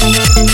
Thank